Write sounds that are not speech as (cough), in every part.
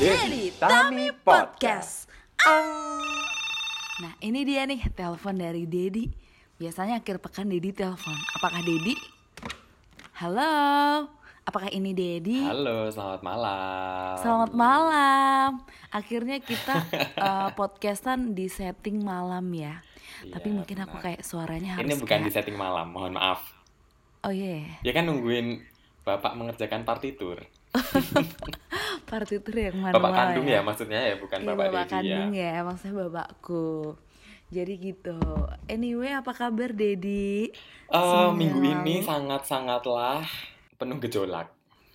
Dedi Tami Podcast. Nah, ini dia nih telepon dari Dedi. Biasanya akhir pekan Dedi telepon. Apakah Dedi? Halo. Apakah ini Dedi? Halo, selamat malam. Selamat malam. Akhirnya kita uh, (laughs) podcastan di setting malam ya. Iya, Tapi mungkin aku benar. kayak suaranya harus Ini bukan di kayak- setting malam, mohon maaf. Oh iya. Ya kan nungguin Bapak mengerjakan partitur. (laughs) Partitur yang manual Bapak kandung ya, ya. maksudnya ya, bukan Iya, Bapak, bapak Dedi kandung ya. ya. maksudnya bapakku. Jadi gitu. Anyway, apa kabar Dedi? Eh, Seminggu minggu ini lalu. sangat-sangatlah penuh gejolak.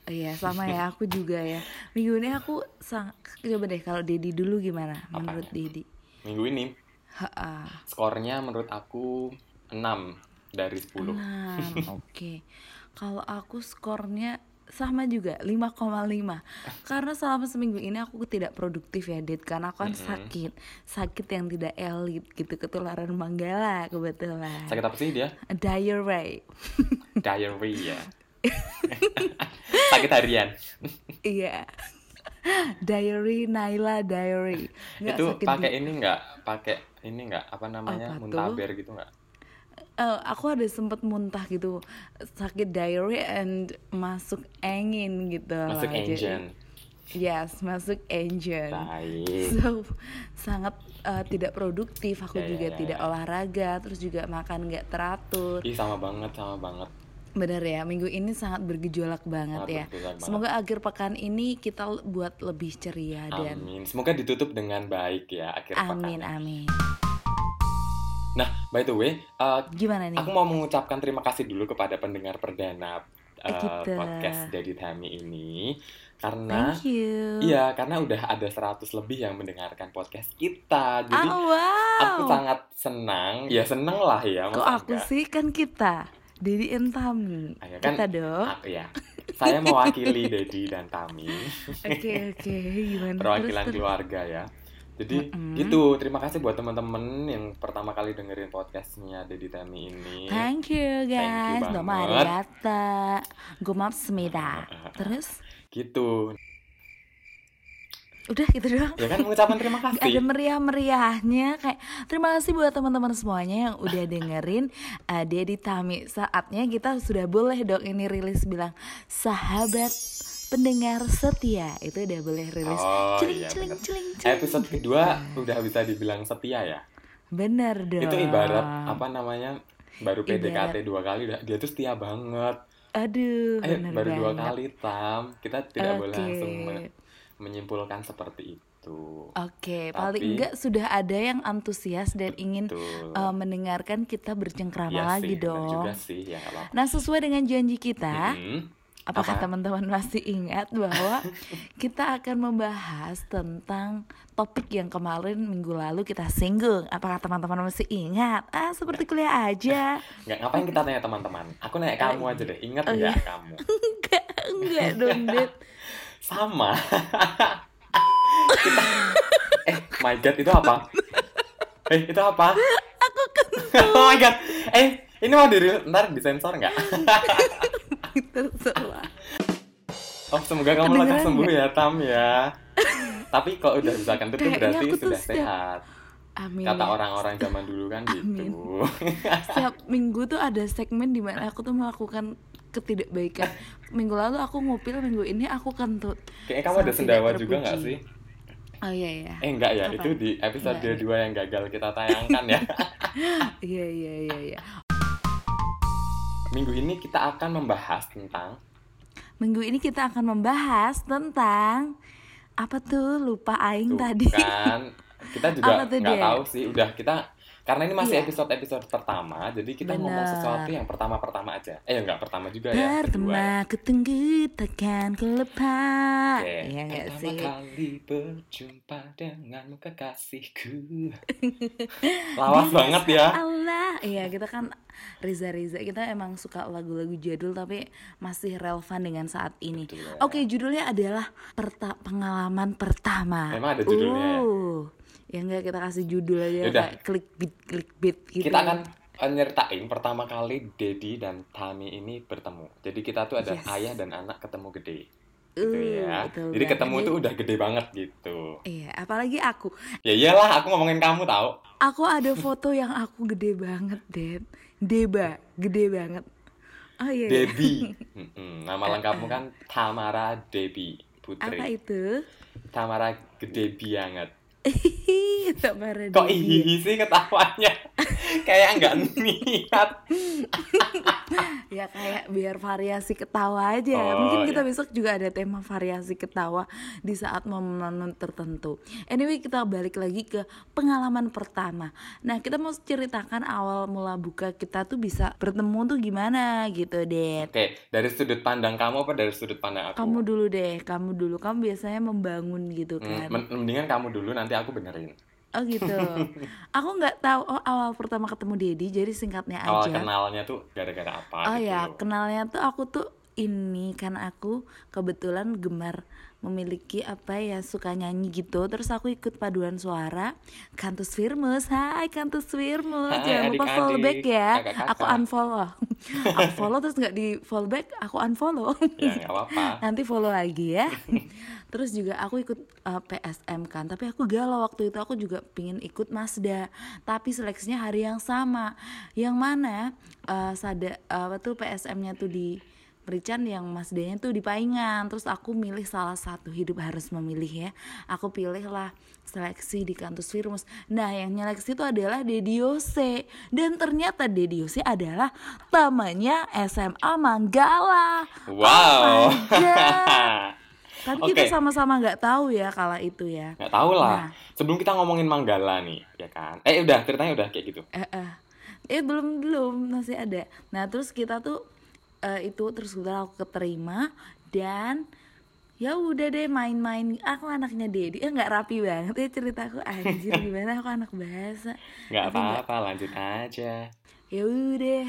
Iya, sama ya aku juga ya. Minggu ini aku sang coba deh kalau Dedi dulu gimana menurut Dedi? Minggu ini Ha, skornya menurut aku 6 dari 10. Enam, oke. Kalau aku skornya sama juga 5,5 karena selama seminggu ini aku tidak produktif ya Dit karena aku kan sakit sakit yang tidak elit gitu ketularan manggala kebetulan Sakit apa sih dia? diarrhea Diarrhea. (laughs) Sakit harian. iya diary Naila diary Nggak, Itu pakai ini enggak? Pakai ini enggak? Apa namanya? Apa? Muntaber gitu enggak? Eh, aku ada sempet muntah gitu sakit diarrhea and masuk angin gitu Masuk lah. Jadi- engine. Yes, masuk engine. Baik. So sangat uh, tidak produktif. Aku ya, juga ya, tidak ya. olahraga, terus juga makan nggak teratur. Ih sama banget, sama banget. Bener ya, minggu ini sangat bergejolak banget Sangat ya. bergejolak banget. Semoga akhir pekan ini kita buat lebih ceria dan Amin. Semoga ditutup dengan baik ya akhir amin pekan. amin. Nah, by the way, uh, Gimana nih? aku mau mengucapkan terima kasih dulu kepada pendengar perdana uh, podcast Daddy Tami ini karena iya karena udah ada 100 lebih yang mendengarkan podcast kita. Jadi Ah, wow. aku sangat senang. Ya seneng lah ya. Kok aku enggak? sih kan kita, Dedi and Tami. Ah, ya kan, Kita dong. Aku ya. Saya mewakili Dedi dan Tami. (laughs) Oke oke, gimana? perwakilan Terus, terus. keluarga ya. Jadi Mm-mm. gitu, terima kasih buat teman-teman yang pertama kali dengerin podcastnya Dedi Tami ini. Thank you guys. Thank you banget. arigato. Gomatsumida. Terus Gitu. udah gitu doang. Ya kan mengucapkan terima Gak ada kasih. meriah-meriahnya kayak terima kasih buat teman-teman semuanya yang udah (laughs) dengerin uh, Dedi Tami saatnya kita sudah boleh dong ini rilis bilang sahabat pendengar setia itu udah boleh rilis Oh, celing iya, celing celing celing Episode kedua udah bisa dibilang setia ya. bener dong Itu ibarat apa namanya? Baru Ibarat- PDKT dua kali udah dia tuh setia banget. aduh Eh, bener baru dua banget. kali tam. Kita tidak boleh Oke. langsung me- menyimpulkan seperti itu. Oke, paling Tapi- enggak sudah ada yang antusias dan ingin Betul. uh, mendengarkan kita bercengkrama Iya lagi sih, dong. juga sih, ya apa-apa. Nah, sesuai dengan janji kita, Mm-mm. Apakah Apa? teman-teman masih ingat bahwa (laughs) kita akan membahas tentang topik yang kemarin minggu lalu kita singgung? Apakah teman-teman masih ingat? Ah, seperti kuliah aja. Nggak, ngapain kita tanya teman-teman? Aku nanya kamu aja deh. Ingat Oh, nggak iya. kamu? (laughs) enggak, enggak dong, Dit. Sama. kita... Eh, my God, itu apa? Eh, itu apa? Aku kan (laughs) oh my God. Eh, ini mau diri ntar disensor nggak? Terserah. Oh, semoga kamu lekas sembuh ya, Tam ya. Tapi kalau udah bisa kentut tuh berarti sudah setiap- sehat. Amin. Kata orang-orang zaman dulu kan (laughs) Amin. gitu. Setiap minggu tuh ada segmen di mana aku tuh melakukan ketidakbaikan. Minggu lalu aku ngupil, minggu ini aku kentut. Kayaknya kamu ada sendawa juga nggak terpuji. sih? Oh iya iya. Eh enggak ya, Apa? itu di episode Enggak. 2 yang gagal kita tayangkan ya. (laughs) Iya iya iya iya. Minggu ini kita akan membahas tentang Minggu ini kita akan membahas tentang apa tuh lupa aing Tuh tadi. kan kita juga nggak tahu sih udah kita karena ini masih Iya. episode episode pertama jadi kita ngomong Bener. sesuatu yang pertama pertama aja eh enggak pertama juga ya Pertama ketenggu takkan. Iya nggak pertama sih? kali berjumpa denganmu kekasihku (laughs) lawas banget ya Allah, iya kita kan Riza Riza kita emang suka lagu-lagu jadul tapi masih relevan dengan saat ini. Betul. Oke judulnya adalah perta pengalaman pertama. Emang ada judulnya ya? Uh, ya enggak kita kasih judul aja Yaudah. kayak clickbait clickbait gitu. kita akan eh, nyeritain pertama kali Dedi dan Tami ini bertemu jadi kita tuh ada Yes. ayah dan anak ketemu gede gitu Uh, ya. betul Jadi banget. ketemu tuh udah gede banget gitu. Iya, apalagi aku. Ya iyalah, aku ngomongin kamu tahu. Aku ada foto yang aku gede banget, Dad. Deba, gede banget. Oh iya. iya. (laughs) Mm-mm, Nama lengkapmu kan Tamara Apa Putri. itu? Tamara gede banget. Tamara Kok Debbie. hihi sih ketawanya? (laughs) Kayak nggak niat. (laughs) ya kayak biar variasi ketawa aja. Oh, mungkin kita iya. besok juga ada tema variasi ketawa di saat momen tertentu. Anyway kita balik lagi ke pengalaman pertama. Nah kita mau ceritakan awal mula buka kita tuh bisa bertemu tuh gimana gitu deh Oke, dari sudut pandang kamu apa dari sudut pandang aku? kamu dulu deh kamu dulu. Kamu biasanya membangun gitu Hmm, kan? men- mendingan kamu dulu nanti aku benerin. Oh gitu. Aku nggak tahu. Oh awal pertama ketemu Dedi jadi singkatnya Awal aja. kenalnya tuh gara-gara apa Oh gitu. ya, kenalnya tuh aku tuh ini kan aku kebetulan gemar memiliki apa ya suka nyanyi gitu. Terus aku ikut paduan suara Kantus Firmus. Hai Kantus Firmus. Hai, jangan lupa follow back ya. Aku unfollow aku follow terus nggak di follow back aku unfollow. Ya nggak apa-apa. nanti follow lagi ya. Terus juga aku ikut uh, PSM kan tapi aku galau waktu itu. Aku juga pingin ikut Mazda tapi seleksinya hari yang sama. Yang mana uh, sada apa tuh PSM-nya tuh di Merican yang Mazdanya tuh di Paingan terus aku milih salah satu hidup harus memilih ya aku pilih lah seleksi di Kantus Firmus nah yang nyeleksi itu adalah Dediose dan ternyata Dediose adalah temannya SMA Manggala Wow. Oh. (laughs) Tapi Oke. kita sama-sama nggak tahu ya kala itu ya. Nggak tahu lah. Nah. Sebelum kita ngomongin Manggala nih, ya kan? Eh udah ceritanya udah kayak gitu. Eh, eh. eh belum belum masih ada. Nah terus kita tuh eh, itu terus kebetulan aku keterima dan ya udah deh main-main. Aku anaknya Dedi. Eh nggak rapi banget ya ceritaku anjir (laughs) gimana aku anak bahasa. Nggak- apa-apa, lanjut aja. Ya udah.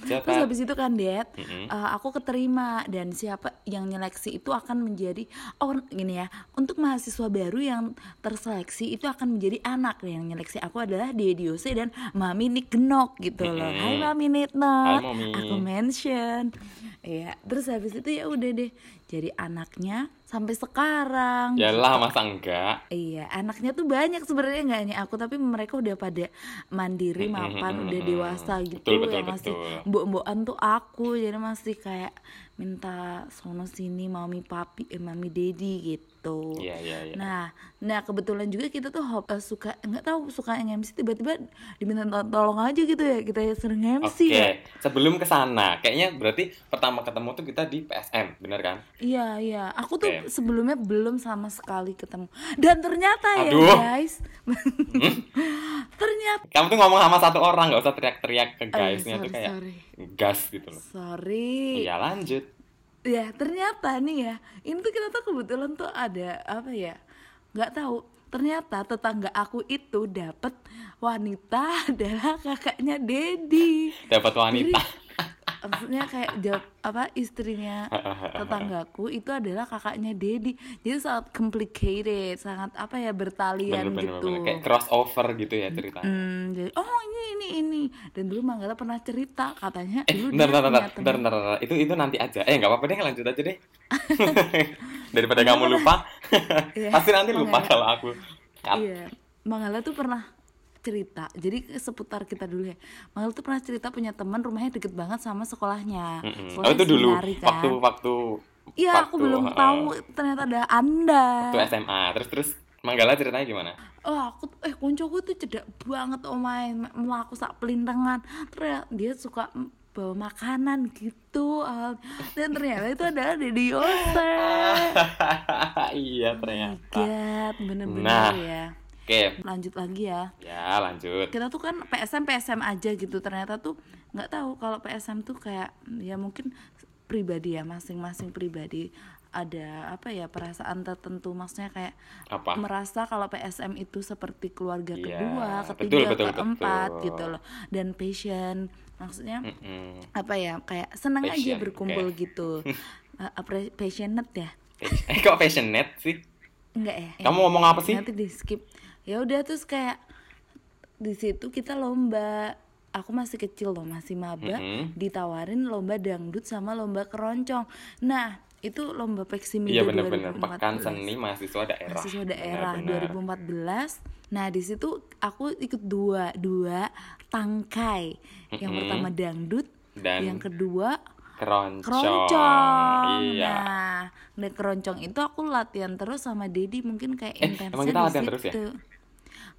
Terus habis itu kan Dad, Mm-mm. eh, aku keterima dan siapa yang nyeleksi itu akan menjadi oh gini ya, untuk mahasiswa baru yang terseleksi itu akan menjadi anak yang nyeleksi aku adalah Dediose dan Mami Nick Genok gitu loh. Hai Mami Nitnok. Hai, Mami. Aku mention. Iya, terus habis itu ya udah deh jadi anaknya sampai sekarang. Yalah masa enggak? Iya, anaknya tuh banyak sebenarnya nggak hanya aku, tapi mereka udah pada mandiri, mapan, udah dewasa gitu. Betul, betul, yang masih betul. mbok-mbokan tuh aku, jadi masih kayak minta sono sini mami papi, eh, mami dedi gitu. Iya, iya, iya. Nah, nah kebetulan juga kita tuh hop, eh, suka nggak tahu suka MC tiba-tiba diminta to- tolong aja gitu ya kita sering MC Oke, ya. sebelum ke sana, kayaknya berarti pertama ketemu tuh kita di PSM, bener kan? Iya iya, aku tuh Oke. sebelumnya belum sama sekali ketemu. Dan ternyata ya Aduh. Hmm? guys, (laughs) ternyata Kamu tuh ngomong sama satu orang, nggak usah teriak-teriak ke Oh iya, guysnya tuh sorry, kayak sorry. Gas gitu loh. sorry. Iya lanjut. Ya ternyata nih ya, ini tuh kita tuh kebetulan tuh ada apa ya? Nggak tahu. Ternyata tetangga aku itu dapat wanita (laughs) adalah kakaknya Dedi. Dapat wanita. Maksudnya kayak jawab apa istrinya tetanggaku itu adalah kakaknya Dedi jadi sangat complicated sangat apa ya bertalian Bener-bener gitu bener. kayak crossover gitu ya ceritanya. Hmm, jadi oh ini ini ini dan dulu Manggala pernah cerita katanya Eh, dulu bentar, punya bentar, teman- bentar, bentar. Itu itu nanti aja. Eh, nggak apa-apa deh, lanjut aja deh. (laughs) Daripada kamu lupa, Iya, pasti nanti lupa kalau aku. Iya, Manggala tuh pernah cerita. Jadi seputar kita dulu ya. Manggala tuh pernah cerita punya teman rumahnya deket banget sama sekolahnya. Mm-mm. Oh Sekolahnya itu dulu, kan. waktu waktu Iya, aku belum uh, tahu ternyata ada Anda. waktu SMA. Terus terus Manggala ceritanya gimana? Oh, aku eh koncoku tuh cedak banget oh main melaku sak pelintengan. Ternyata dia suka mm, bawa makanan gitu dan ternyata itu adalah Dedi Yose. (laughs) iya ternyata. God, bener-bener Nah. ya. Oke, Lanjut lagi ya. ya lanjut. kita tuh kan PSM PSM aja gitu ternyata tuh nggak tahu kalau PSM tuh kayak ya mungkin pribadi ya masing-masing pribadi ada apa ya perasaan tertentu maksudnya kayak Apa? merasa kalau PSM itu seperti keluarga Iya, kedua, betul, ketiga, betul, keempat betul. gitu loh dan passion maksudnya Mm-mm. apa ya kayak senang aja Passion, berkumpul oke. gitu (laughs) Uh, passionate ya Eh kok passionate sih? enggak ya Kamu ngomong apa sih? nanti di skip ya udah terus kayak di situ kita lomba aku masih kecil loh masih maba Mm-mm. ditawarin lomba dangdut sama lomba keroncong nah itu lomba Peksimedia Iya bener-bener 2014. pekan seni mahasiswa daerah. mahasiswa daerah Bener-bener. 2014 nah di situ aku ikut dua dua tangkai yang Mm-mm. pertama dangdut Dan yang kedua keroncong. keroncong Iya. nah dan keroncong itu aku latihan terus sama Dedi mungkin kayak Eh, intensnya emang kita latihan terus ya?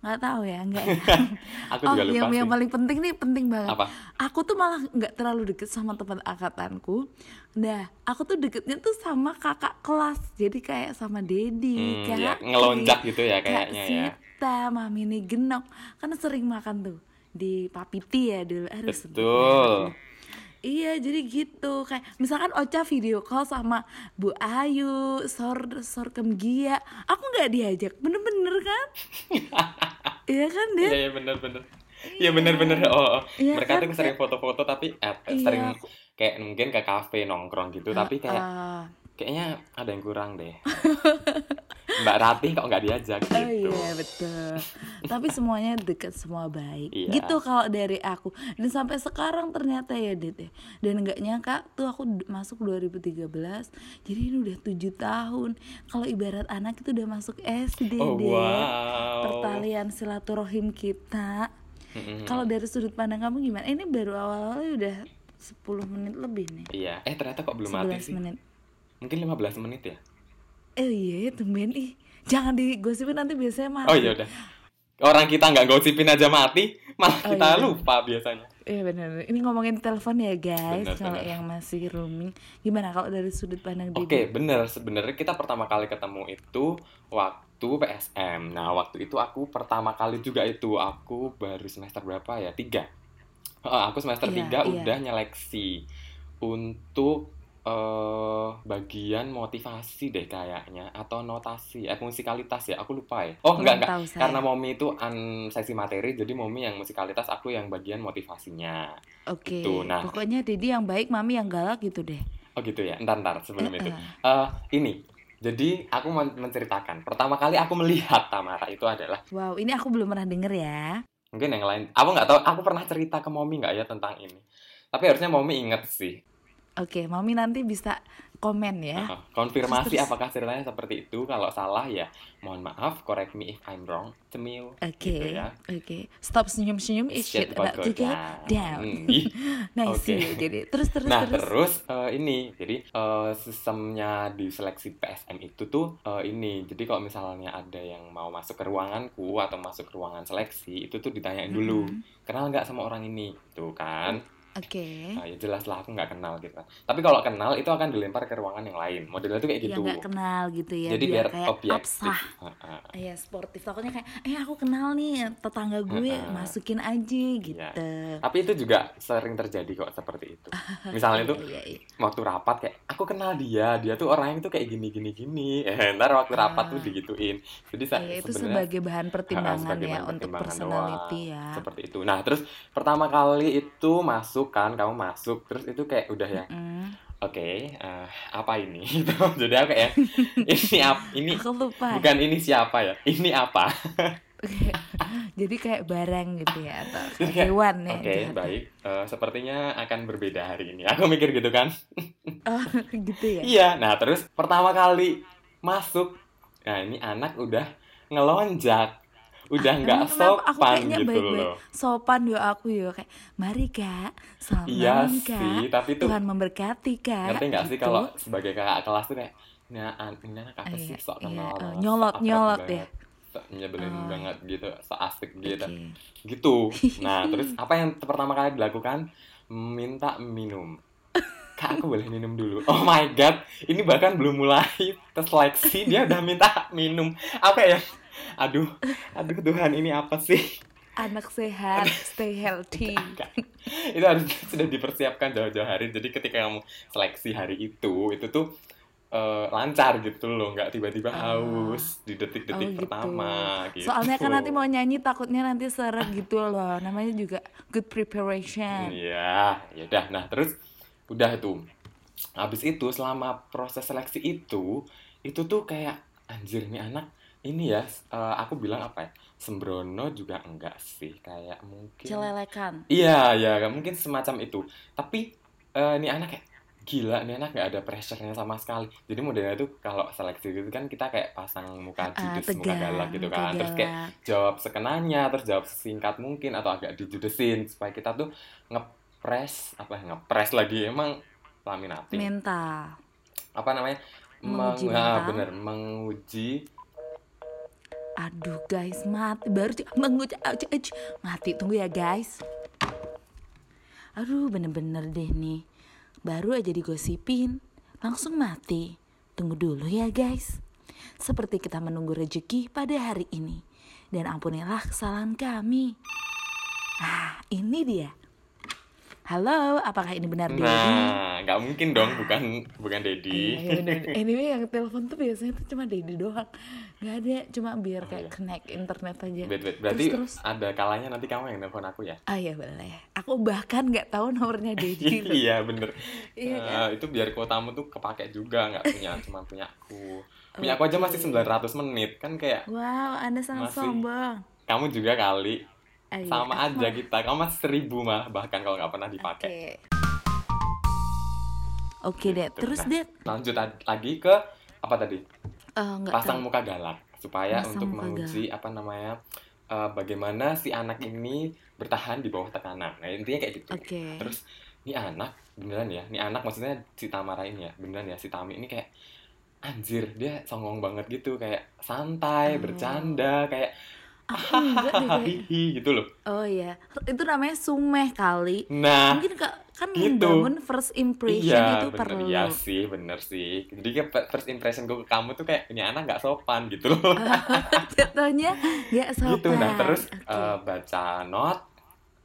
nggak tahu ya nggak ya. (laughs) Aku oh juga lupa yang yang sih. paling penting nih penting banget Apa? aku tuh malah nggak terlalu deket sama teman angkatanku nah aku tuh deketnya tuh sama kakak kelas jadi kayak sama Dedi Hmm, Kak ya, ngelonjak gitu ya kayaknya ya. Sita Mami nih genok kan sering makan tuh di Papiti ya dulu harus Betul. merek. Iya jadi gitu kayak misalkan Ocha video call sama Bu Ayu, Sor Sor Kemgia, aku nggak diajak, bener-bener kan? (laughs) Iya kan dia? Iya, iya bener-bener. Iya bener-bener. Oh, oh. Iya mereka kan, tuh sering foto-foto tapi eh, Iya, sering aku- kayak mungkin ke kafe nongkrong gitu tapi kayak Ah, kayaknya ada yang kurang deh. Mbak Ratih kok nggak diajak gitu. Oh iya betul. Tapi semuanya deket semua baik. Iya. Gitu kalau dari aku. Dan sampai sekarang ternyata ya Dit ya. Dan nggak nyangka tuh aku masuk 2013. Jadi ini udah tujuh tahun. Kalau ibarat anak itu udah masuk SD Oh deh. wow. Pertalian silaturahim kita. Mm-mm. Kalau dari sudut pandang kamu gimana? Ini baru awal-awal udah 10 menit lebih nih. Iya. Eh ternyata kok belum mati 11 sih. menit. Mungkin 15 menit ya. Eh iya tumben ih. Jangan digosipin nanti biasanya mati. Oh iya udah. Orang kita nggak gosipin aja mati, malah Oh, kita iya. lupa biasanya. Iya benar. Ini ngomongin telepon ya guys. Benar, Kalau benar. yang masih roaming, gimana kalau dari sudut pandang? Oke, bener. Sebenarnya kita pertama kali ketemu itu waktu PSM. Nah, waktu itu aku pertama kali juga itu aku baru semester berapa ya? Tiga. Aku semester Iya, tiga iya. udah nyeleksi untuk eh bagian motivasi deh kayaknya atau notasi eh musikalitas ya aku lupa ya oh enggak enggak saya. karena momi itu an sesi materi jadi momi yang musikalitas aku yang bagian motivasinya Oke. gitu, nah. Pokoknya Didi yang baik, Mami yang galak gitu deh. oh gitu ya ntar ntar sebelum itu Eh, Eh, ini jadi aku men- menceritakan pertama kali aku melihat Tamara itu adalah Wow, ini aku belum pernah denger ya. mungkin yang lain aku nggak tahu aku pernah cerita ke Momi nggak ya tentang ini tapi harusnya Momi inget sih Oke, Mami nanti bisa komen ya. Heeh. konfirmasi Terus, terus. apakah ceritanya seperti itu kalau salah ya mohon maaf correct me if I'm wrong cemil Oke, gitu ya oke. Stop senyum-senyum is shit about to get down. Hmm, (laughs) ih. nice Oke. sih. Jadi terus terus Nah terus. terus eh, ini jadi eh, sistemnya di seleksi PSM itu tuh eh, ini jadi kalau misalnya ada yang mau masuk ke ruanganku atau masuk ke ruangan seleksi itu tuh ditanyain dulu Mm-mm. kenal nggak sama orang ini tuh kan Oke. nah, ya jelas lah aku nggak kenal gitu kan tapi kalau kenal itu akan dilempar ke ruangan yang lain modelnya tuh kayak Yang gitu nggak kenal gitu ya. jadi biar, kayak objektif absah. Iya sportif takutnya kayak eh aku kenal nih tetangga gue masukin aja gitu. tapi itu juga sering terjadi kok seperti itu (laughs) misalnya tuh Iya, iya, iya. waktu rapat kayak aku kenal dia dia tuh orangnya tuh kayak gini gini gini (laughs) eh, ntar waktu rapat tuh Ah. digituin jadi Iya, itu sebagai bahan Ah, pertimbangan sebagai ya untuk personality doang. ya. seperti itu nah terus pertama kali itu masuk kan kamu masuk terus itu kayak udah ya Mm. oke eh, apa ini (laughs) Gitu. jadi aku kayak (laughs) ini apa ini Aku lupa. bukan ini siapa ya ini apa (laughs) Jadi kayak barang gitu ya atau kayak hewan ya. oke gitu. baik Eh, sepertinya akan berbeda hari ini aku mikir gitu kan Oh, gitu ya. Iya, nah terus pertama kali masuk, nah ini anak udah ngelonjak, udah nggak? Aku sopan kayaknya gitu baik-baik. loh. Sopan yo aku yo kayak mari kak, selamat Iya malam kak. sih, tapi tuh Tuhan memberkati kak. ngerti nggak sih gitu. kalau sebagai kakak kelas tuh kayak, nah ini anak apa Iya, sih sok iya, kenal, eh, sok nyolot- nyolot ya. nyebelin Oh. banget gitu, sok asik gitu, Oke. gitu. Nah terus (laughs) apa yang pertama kali dilakukan? Minta minum. (laughs) Kak, aku boleh minum dulu. Oh my god, ini bahkan belum mulai (laughs) tes seleksi dia udah minta minum. Apa ya? Aduh, aduh Tuhan ini apa sih? Anak sehat, stay healthy. itu harus (laughs) sudah dipersiapkan jauh-jauh hari. Jadi ketika kamu seleksi hari itu, itu tuh eh, lancar gitu loh, nggak tiba-tiba Ah. haus di detik-detik Oh, gitu. pertama. Gitu. Soalnya kan nanti mau nyanyi takutnya nanti seret gitu loh. Namanya juga good preparation. Iya, ya udah. Nah, terus udah itu. Habis itu selama proses seleksi itu, itu tuh kayak anjir nih anak ini ya eh, aku bilang apa ya? Sembrono juga enggak sih, kayak mungkin Celelekan. Iya, ya, mungkin semacam itu. Tapi eh, ini anak kayak gila nih anak nggak ada pressure-nya sama sekali jadi modelnya tuh kalau seleksi gitu kan kita kayak pasang muka Ah, judes muka tegang, galak gitu muka kan terus kayak jawab sekenanya terus jawab sesingkat mungkin atau agak dijudesin supaya kita tuh ngepres apa ya, ngepres lagi emang laminating mental apa namanya Menguji Meng- ah, mental. bener menguji aduh guys mati. Baru mengucap mati tunggu ya guys. Aduh bener-bener deh nih. Baru aja digosipin. Langsung mati. Tunggu dulu ya guys. Seperti kita menunggu rezeki pada hari ini. Dan ampunilah kesalahan kami. Ah ini dia. Halo apakah ini benar Dedi nah nggak mungkin dong bukan bukan Dedi. Iya, bener. Anyway yang telepon tuh biasanya tuh cuma Dedi doang. Nggak ada cuma biar kayak iya. connect internet aja. Wait, wait. berarti terus, terus. ada kalanya nanti kamu yang nelfon aku ya? Ah ya boleh. Aku bahkan nggak tahu nomornya Dedi. (laughs) Iya bener. Iya Eh, itu biar kuotamu tuh kepake juga nggak punya cuma punya aku. Punya aku aja masih 900 menit kan kayak wow anda sangat Masih. sombong. Kamu juga kali. Ah, iya, sama aja mah- kita kamu masih seribu mah bahkan kalau nggak pernah dipakai oke deh Gitu. terus Nah, deh. lanjut lagi ke apa tadi? Nggak pasang tahu. muka galak supaya Pasang untuk menguji apa namanya eh, bagaimana si anak ini bertahan di bawah tekanan. Nah intinya kayak gitu. Oke. Terus ini anak beneran ya ini anak maksudnya si Tamara ini ya beneran ya si Tami ini kayak anjir dia songong banget gitu kayak santai Oh. bercanda kayak aku enggak deh kayak gitu loh. Oh ya itu namanya sumeh kali. Nah. Mungkin kak kan gitu. membangun first impression iya itu bener. perlu. Iya sih bener sih. Jadi first impression gue ke kamu tuh kayak ini anak nggak sopan gitu loh. (laughs) Jatuhnya nggak sopan gitu. Nah terus Oke. eh, baca not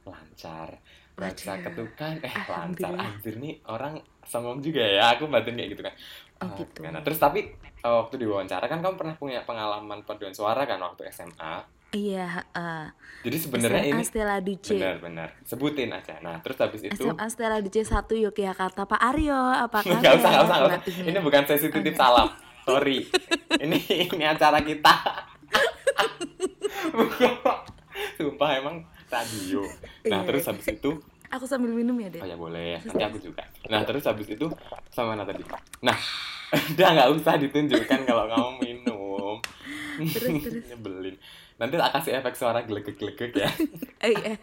lancar. Baca ketukan eh lancar. Anjir nih orang songong juga ya aku batin kayak gitu kan. Oh, Eh, gitu. nah terus tapi eh, waktu diwawancara kan kamu pernah punya pengalaman paduan suara kan waktu SMA iya uh, jadi sebenarnya ini Stella Duce. Benar-benar sebutin aja. Nah terus habis itu SMA Stella Duce 1 Yogyakarta. Pak Aryo apa kabar (laughs) nggak usah nggak usah usah. Ini bukan sesi titip salam. Sorry. Ini ini acara kita. (laughs) Sumpah emang radio. Nah Iya. terus habis itu? Aku sambil minum ya deh Oh ya boleh, nanti aku juga. Nah terus habis itu sama mana tadi? Nah, (laughs) udah nggak usah ditunjukkan kalau kamu minum. Terus, terus. Nyebelin. Nanti tak kasih efek suara gelegek-gelegek ya. (laughs) Eh, iya.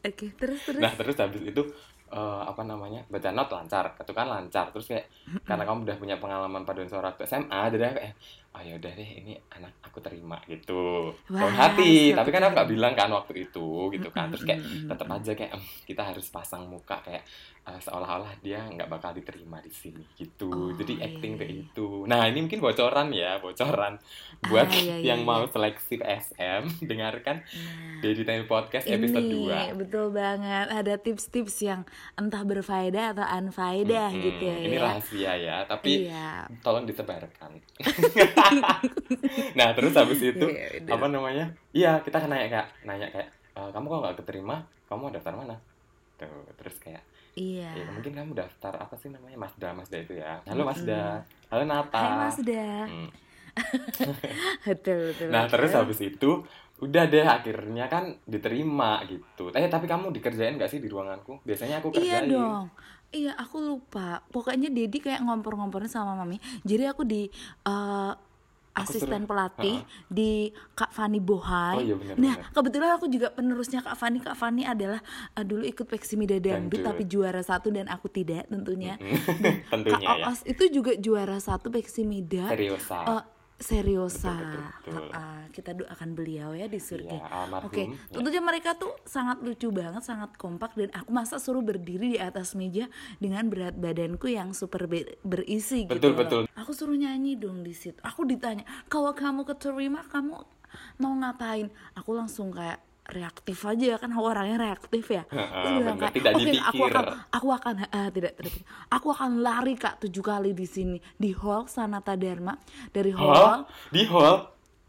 oke terus terus Nah terus habis itu eh, apa namanya baca not lancar, ketukan lancar. Terus kayak karena kamu udah punya pengalaman paduan suara waktu SMA, jadi kayak oh ya udah deh ini anak aku terima gitu. Wah, hati, siap tapi kan aku nggak bilang kan waktu itu gitu kan. Terus kayak tetap aja kayak "Em, kita harus pasang muka kayak eh, seolah-olah dia nggak bakal diterima di sini gitu Oh, jadi iya, acting iya, kayak iya. gitu nah ini mungkin bocoran ya bocoran buat Ah, iya, iya, yang iya. mau seleksi SM (laughs) dengarkan Nah. Dedi Time Podcast episode ini 2 betul banget ada tips-tips yang entah berfaedah atau unfaedah Mm-mm. gitu ya ini rahasia ya tapi iya tolong disebarkan (laughs) (laughs) nah terus habis itu Iya, udah. apa namanya iya kita kan nanya kayak nanya kayak "Eh, kamu kok nggak keterima kamu daftar mana tuh terus kayak iya Ya, mungkin kamu daftar apa sih namanya Mazda Mazda itu ya. Halo. Mazda. Halo Nata. Hai Mas Da Hmm. (laughs) betul betul Nah, betul. terus habis itu udah deh akhirnya kan diterima gitu. Eh, tapi kamu dikerjain gak sih di ruanganku? Biasanya aku Iya kerjain. dong. Iya, aku lupa. Pokoknya Dedi kayak ngompor-ngomporin sama Mami. Jadi aku di Aku asisten pelatih di Kak Fani Bohai. Oh iya, benar, Nah, kebetulan aku juga penerusnya Kak Fani. Kak Fani adalah eh, dulu ikut Peksi Mida Dangdut. Tapi juara satu dan aku tidak tentunya. Mm-mm. (laughs) Kak Tentunya ya. Oos itu juga juara satu Peksi Mida. Seriosa. Seriosa. Betul, betul, betul. Heeh, kita doakan beliau ya di surga. Almarhum. Oke, Ya. tentunya mereka tuh sangat lucu banget, sangat kompak dan aku masa suruh berdiri di atas meja dengan berat badanku yang super be- berisi gitu. Betul, loh. betul. Aku suruh nyanyi dong di situ. Aku ditanya, "Kalau kamu keterima, kamu mau ngapain?" Aku langsung kayak reaktif aja kan aku orangnya reaktif ya. Terus bilang kayak, "Oke, aku dipikir." akan aku akan eh, tidak tidak aku akan lari kak tujuh kali di sini di hall Sanata Dharma dari hall Hall? Di hall?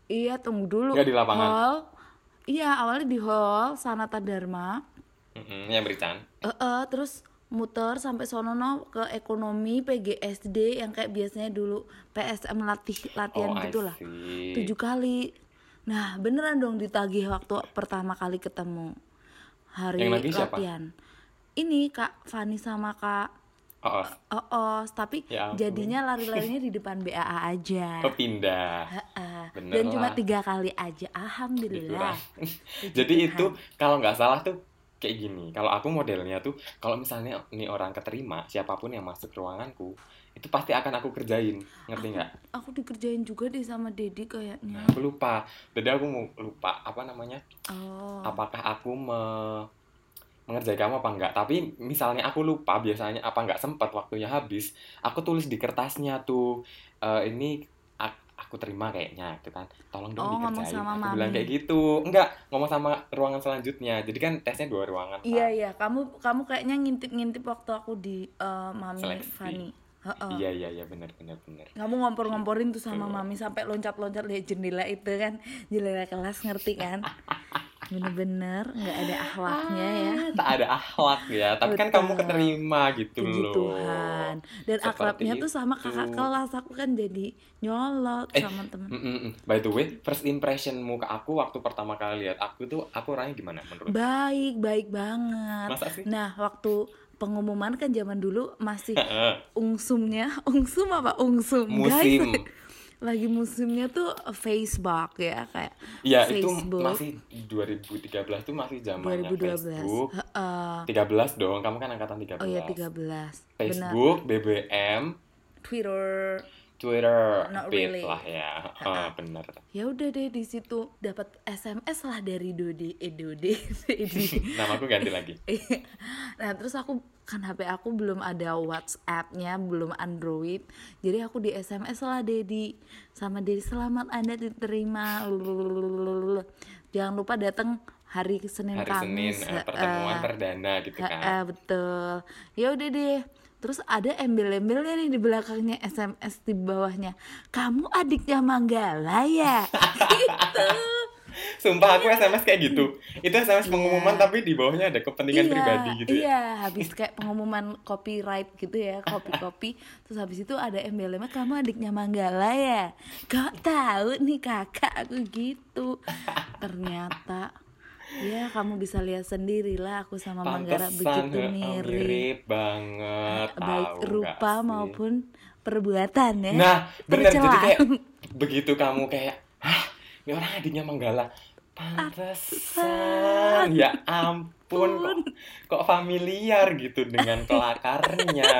Iya, tunggu dulu. Nggak di lapangan? Hall. Iya, awalnya di hall Sanata Dharma. Mm-mm, yang berican. Eh, eh, terus muter sampai sonono ke ekonomi PGSD yang kayak biasanya dulu PSM latih Oh, latihan I gitulah. Tujuh kali. Nah, beneran dong ditagih waktu pertama kali ketemu hari Yang nagih siapa? latihan. Ini Kak Fani sama Kak Oh, oh, tapi Ya ampun. jadinya lari-larinya di depan BAA aja oh pindah. Heeh. Bener dan cuma tiga kali aja alhamdulillah (laughs) Jadi itu kalau nggak salah tuh kayak gini. Kalau aku modelnya tuh kalau misalnya nih orang keterima siapa pun yang masuk ruanganku itu pasti akan aku kerjain. Ngerti nggak? aku dikerjain juga deh sama Dedi kayaknya Nah, aku lupa. Jadi aku mau lupa apa namanya? oh Apakah aku me- mengerjain kamu apa enggak? Tapi misalnya aku lupa biasanya apa enggak sempat waktunya habis, aku tulis di kertasnya tuh eh, ini aku terima kayaknya gitu kan. Tolong dong Oh, ngomong dikerjain. sama aku bilang kayak gitu. Enggak, ngomong sama ruangan selanjutnya. Jadi kan tesnya dua ruangan. Pak. iya iya kamu kamu kayaknya ngintip-ngintip waktu aku di eh, mami Seleksi. Fani Heeh. Iya iya iya benar benar benar. kamu ngompor-ngomporin tuh sama mami sampai loncat-loncat lihat jendela itu kan jendela kelas ngerti kan (laughs) bener-bener nggak ada akhlaknya ya Tak ada akhlak ya, tapi kan Betul. kamu keterima gitu Puji loh. Tuhan dan Seperti akrabnya tuh sama kakak kelas aku kan jadi nyolot Eh, sama temen Mm, mm, mm. By the way, first impressionmu ke aku waktu pertama kali lihat aku tuh, aku orangnya gimana menurut? baik baik banget Masa sih? nah waktu pengumuman kan zaman dulu masih ungsumnya (laughs) ungsum apa? Ungsum. Musim. guys (laughs) lagi musimnya tuh Facebook ya kayak itu Facebook. masih 2013 tuh masih zamannya 2012 Facebook. Heeh. 13 dong, kamu kan angkatan 13. oh ya 13 benar. Facebook, BBM, Twitter Twitter, Not Bit really. lah ya. Heeh, bener. ya udah deh di situ dapat SMS lah dari Dodi eh Dodi. (laughs) (laughs) Nama aku ganti lagi. (laughs) nah terus aku kan HP aku belum ada WhatsApp-nya belum Android jadi aku di SMS lah Dedi sama Dedi selamat anda diterima jangan lupa datang hari Senin Hari Senin Kamis eh, pertemuan Eh, perdana gitu kan. eh, betul ya udah deh terus ada embel-embelnya nih di belakangnya SMS di bawahnya kamu adiknya Manggala ya (laughs) gitu Sumpah aku SMS kayak gitu. Itu SMS pengumuman tapi di bawahnya ada kepentingan pribadi gitu ya. Iya, habis kayak pengumuman copyright gitu ya, copy-copy. Terus habis itu ada embelnya kamu adiknya Manggala ya. Gak tahu nih kakak aku gitu. Ternyata ya kamu bisa lihat sendiri lah aku sama Pantesan begitu heeh, mirip. mirip banget. Baik tahu rupa maupun perbuatan ya. Nah, bener jadi kayak (laughs) begitu kamu kayak, hah, ini orang adiknya Manggala. Pantesan, ya ampun, kok, kok familiar gitu dengan (laughs) kelakarnya,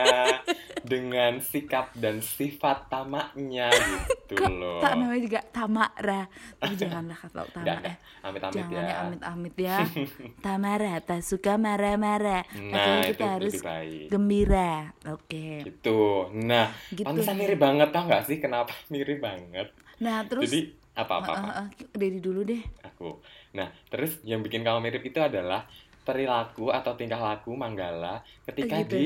dengan sikap dan sifat tamaknya gitu Kok loh. tak namanya juga Tamara. Tapi janganlah kata Enggak, Tamara. enggak, amit-amit Jangan ya. ya amit-amit ya. (laughs) Tamara, tak suka marah-marah. Nah, Makanya itu kita harus baik. gembira. Oke. Gitu. Nah, Gitu. pantesan mirip banget tau nggak sih? Kenapa (laughs) mirip banget? Nah, terus Jadi apa-apa? Eh, eh, eh, Dedi dulu deh. aku. Nah, terus yang bikin kamu mirip itu adalah perilaku atau tingkah laku Manggala ketika gitu. di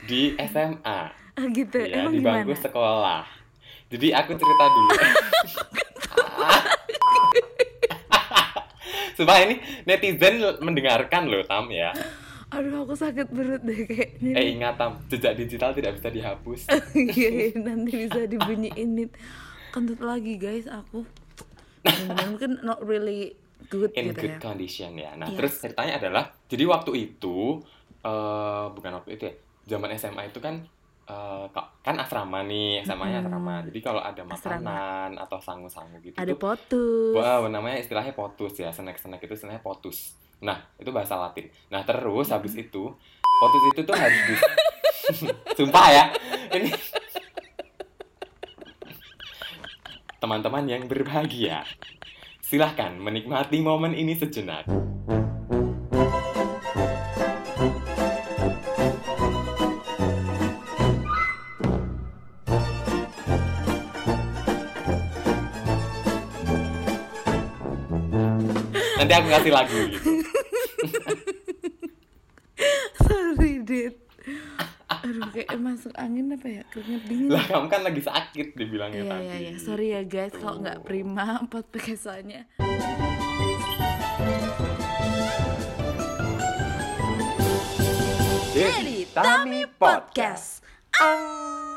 di SMA, Ah, gitu. ya, Emang di gimana? bangku sekolah. Jadi aku cerita dulu. (laughs) Supaya ini netizen mendengarkan loh Tam ya. Aduh, aku sakit perut deh kayaknya. Eh ingat Tam, jejak digital tidak bisa dihapus. (laughs) Iya, nanti bisa dibunyiin nih. Kentut lagi guys aku. Mungkin not really good in gitu good ya. condition ya. Nah, Yes. terus ceritanya adalah jadi waktu itu eh bukan waktu itu ya. Zaman SMA itu kan ka- kan asrama nih, SMA-nya Mm-mm. asrama. Jadi kalau ada Asrama. makanan atau sangu-sangu gitu Ada tuh potus. Wow, namanya istilahnya potus ya. Snack-snack itu istilahnya potus. Nah, itu bahasa Latin. Nah, terus habis itu potus itu tuh harus di (laughs) Sumpah ya. Ini (laughs) Teman-teman yang berbahagia, silahkan menikmati momen ini sejenak. Nanti aku kasih lagu gitu. (laughs) Sorry, Dit. Aduh, kayak masuk angin apa ya? Keringet dingin. Lah kamu kan lagi sakit dibilangnya Iya, tadi. iya, iya. Sorry ya guys kalau nggak prima (laughs) podcastnya. Jadi, Tami Podcast. Ah.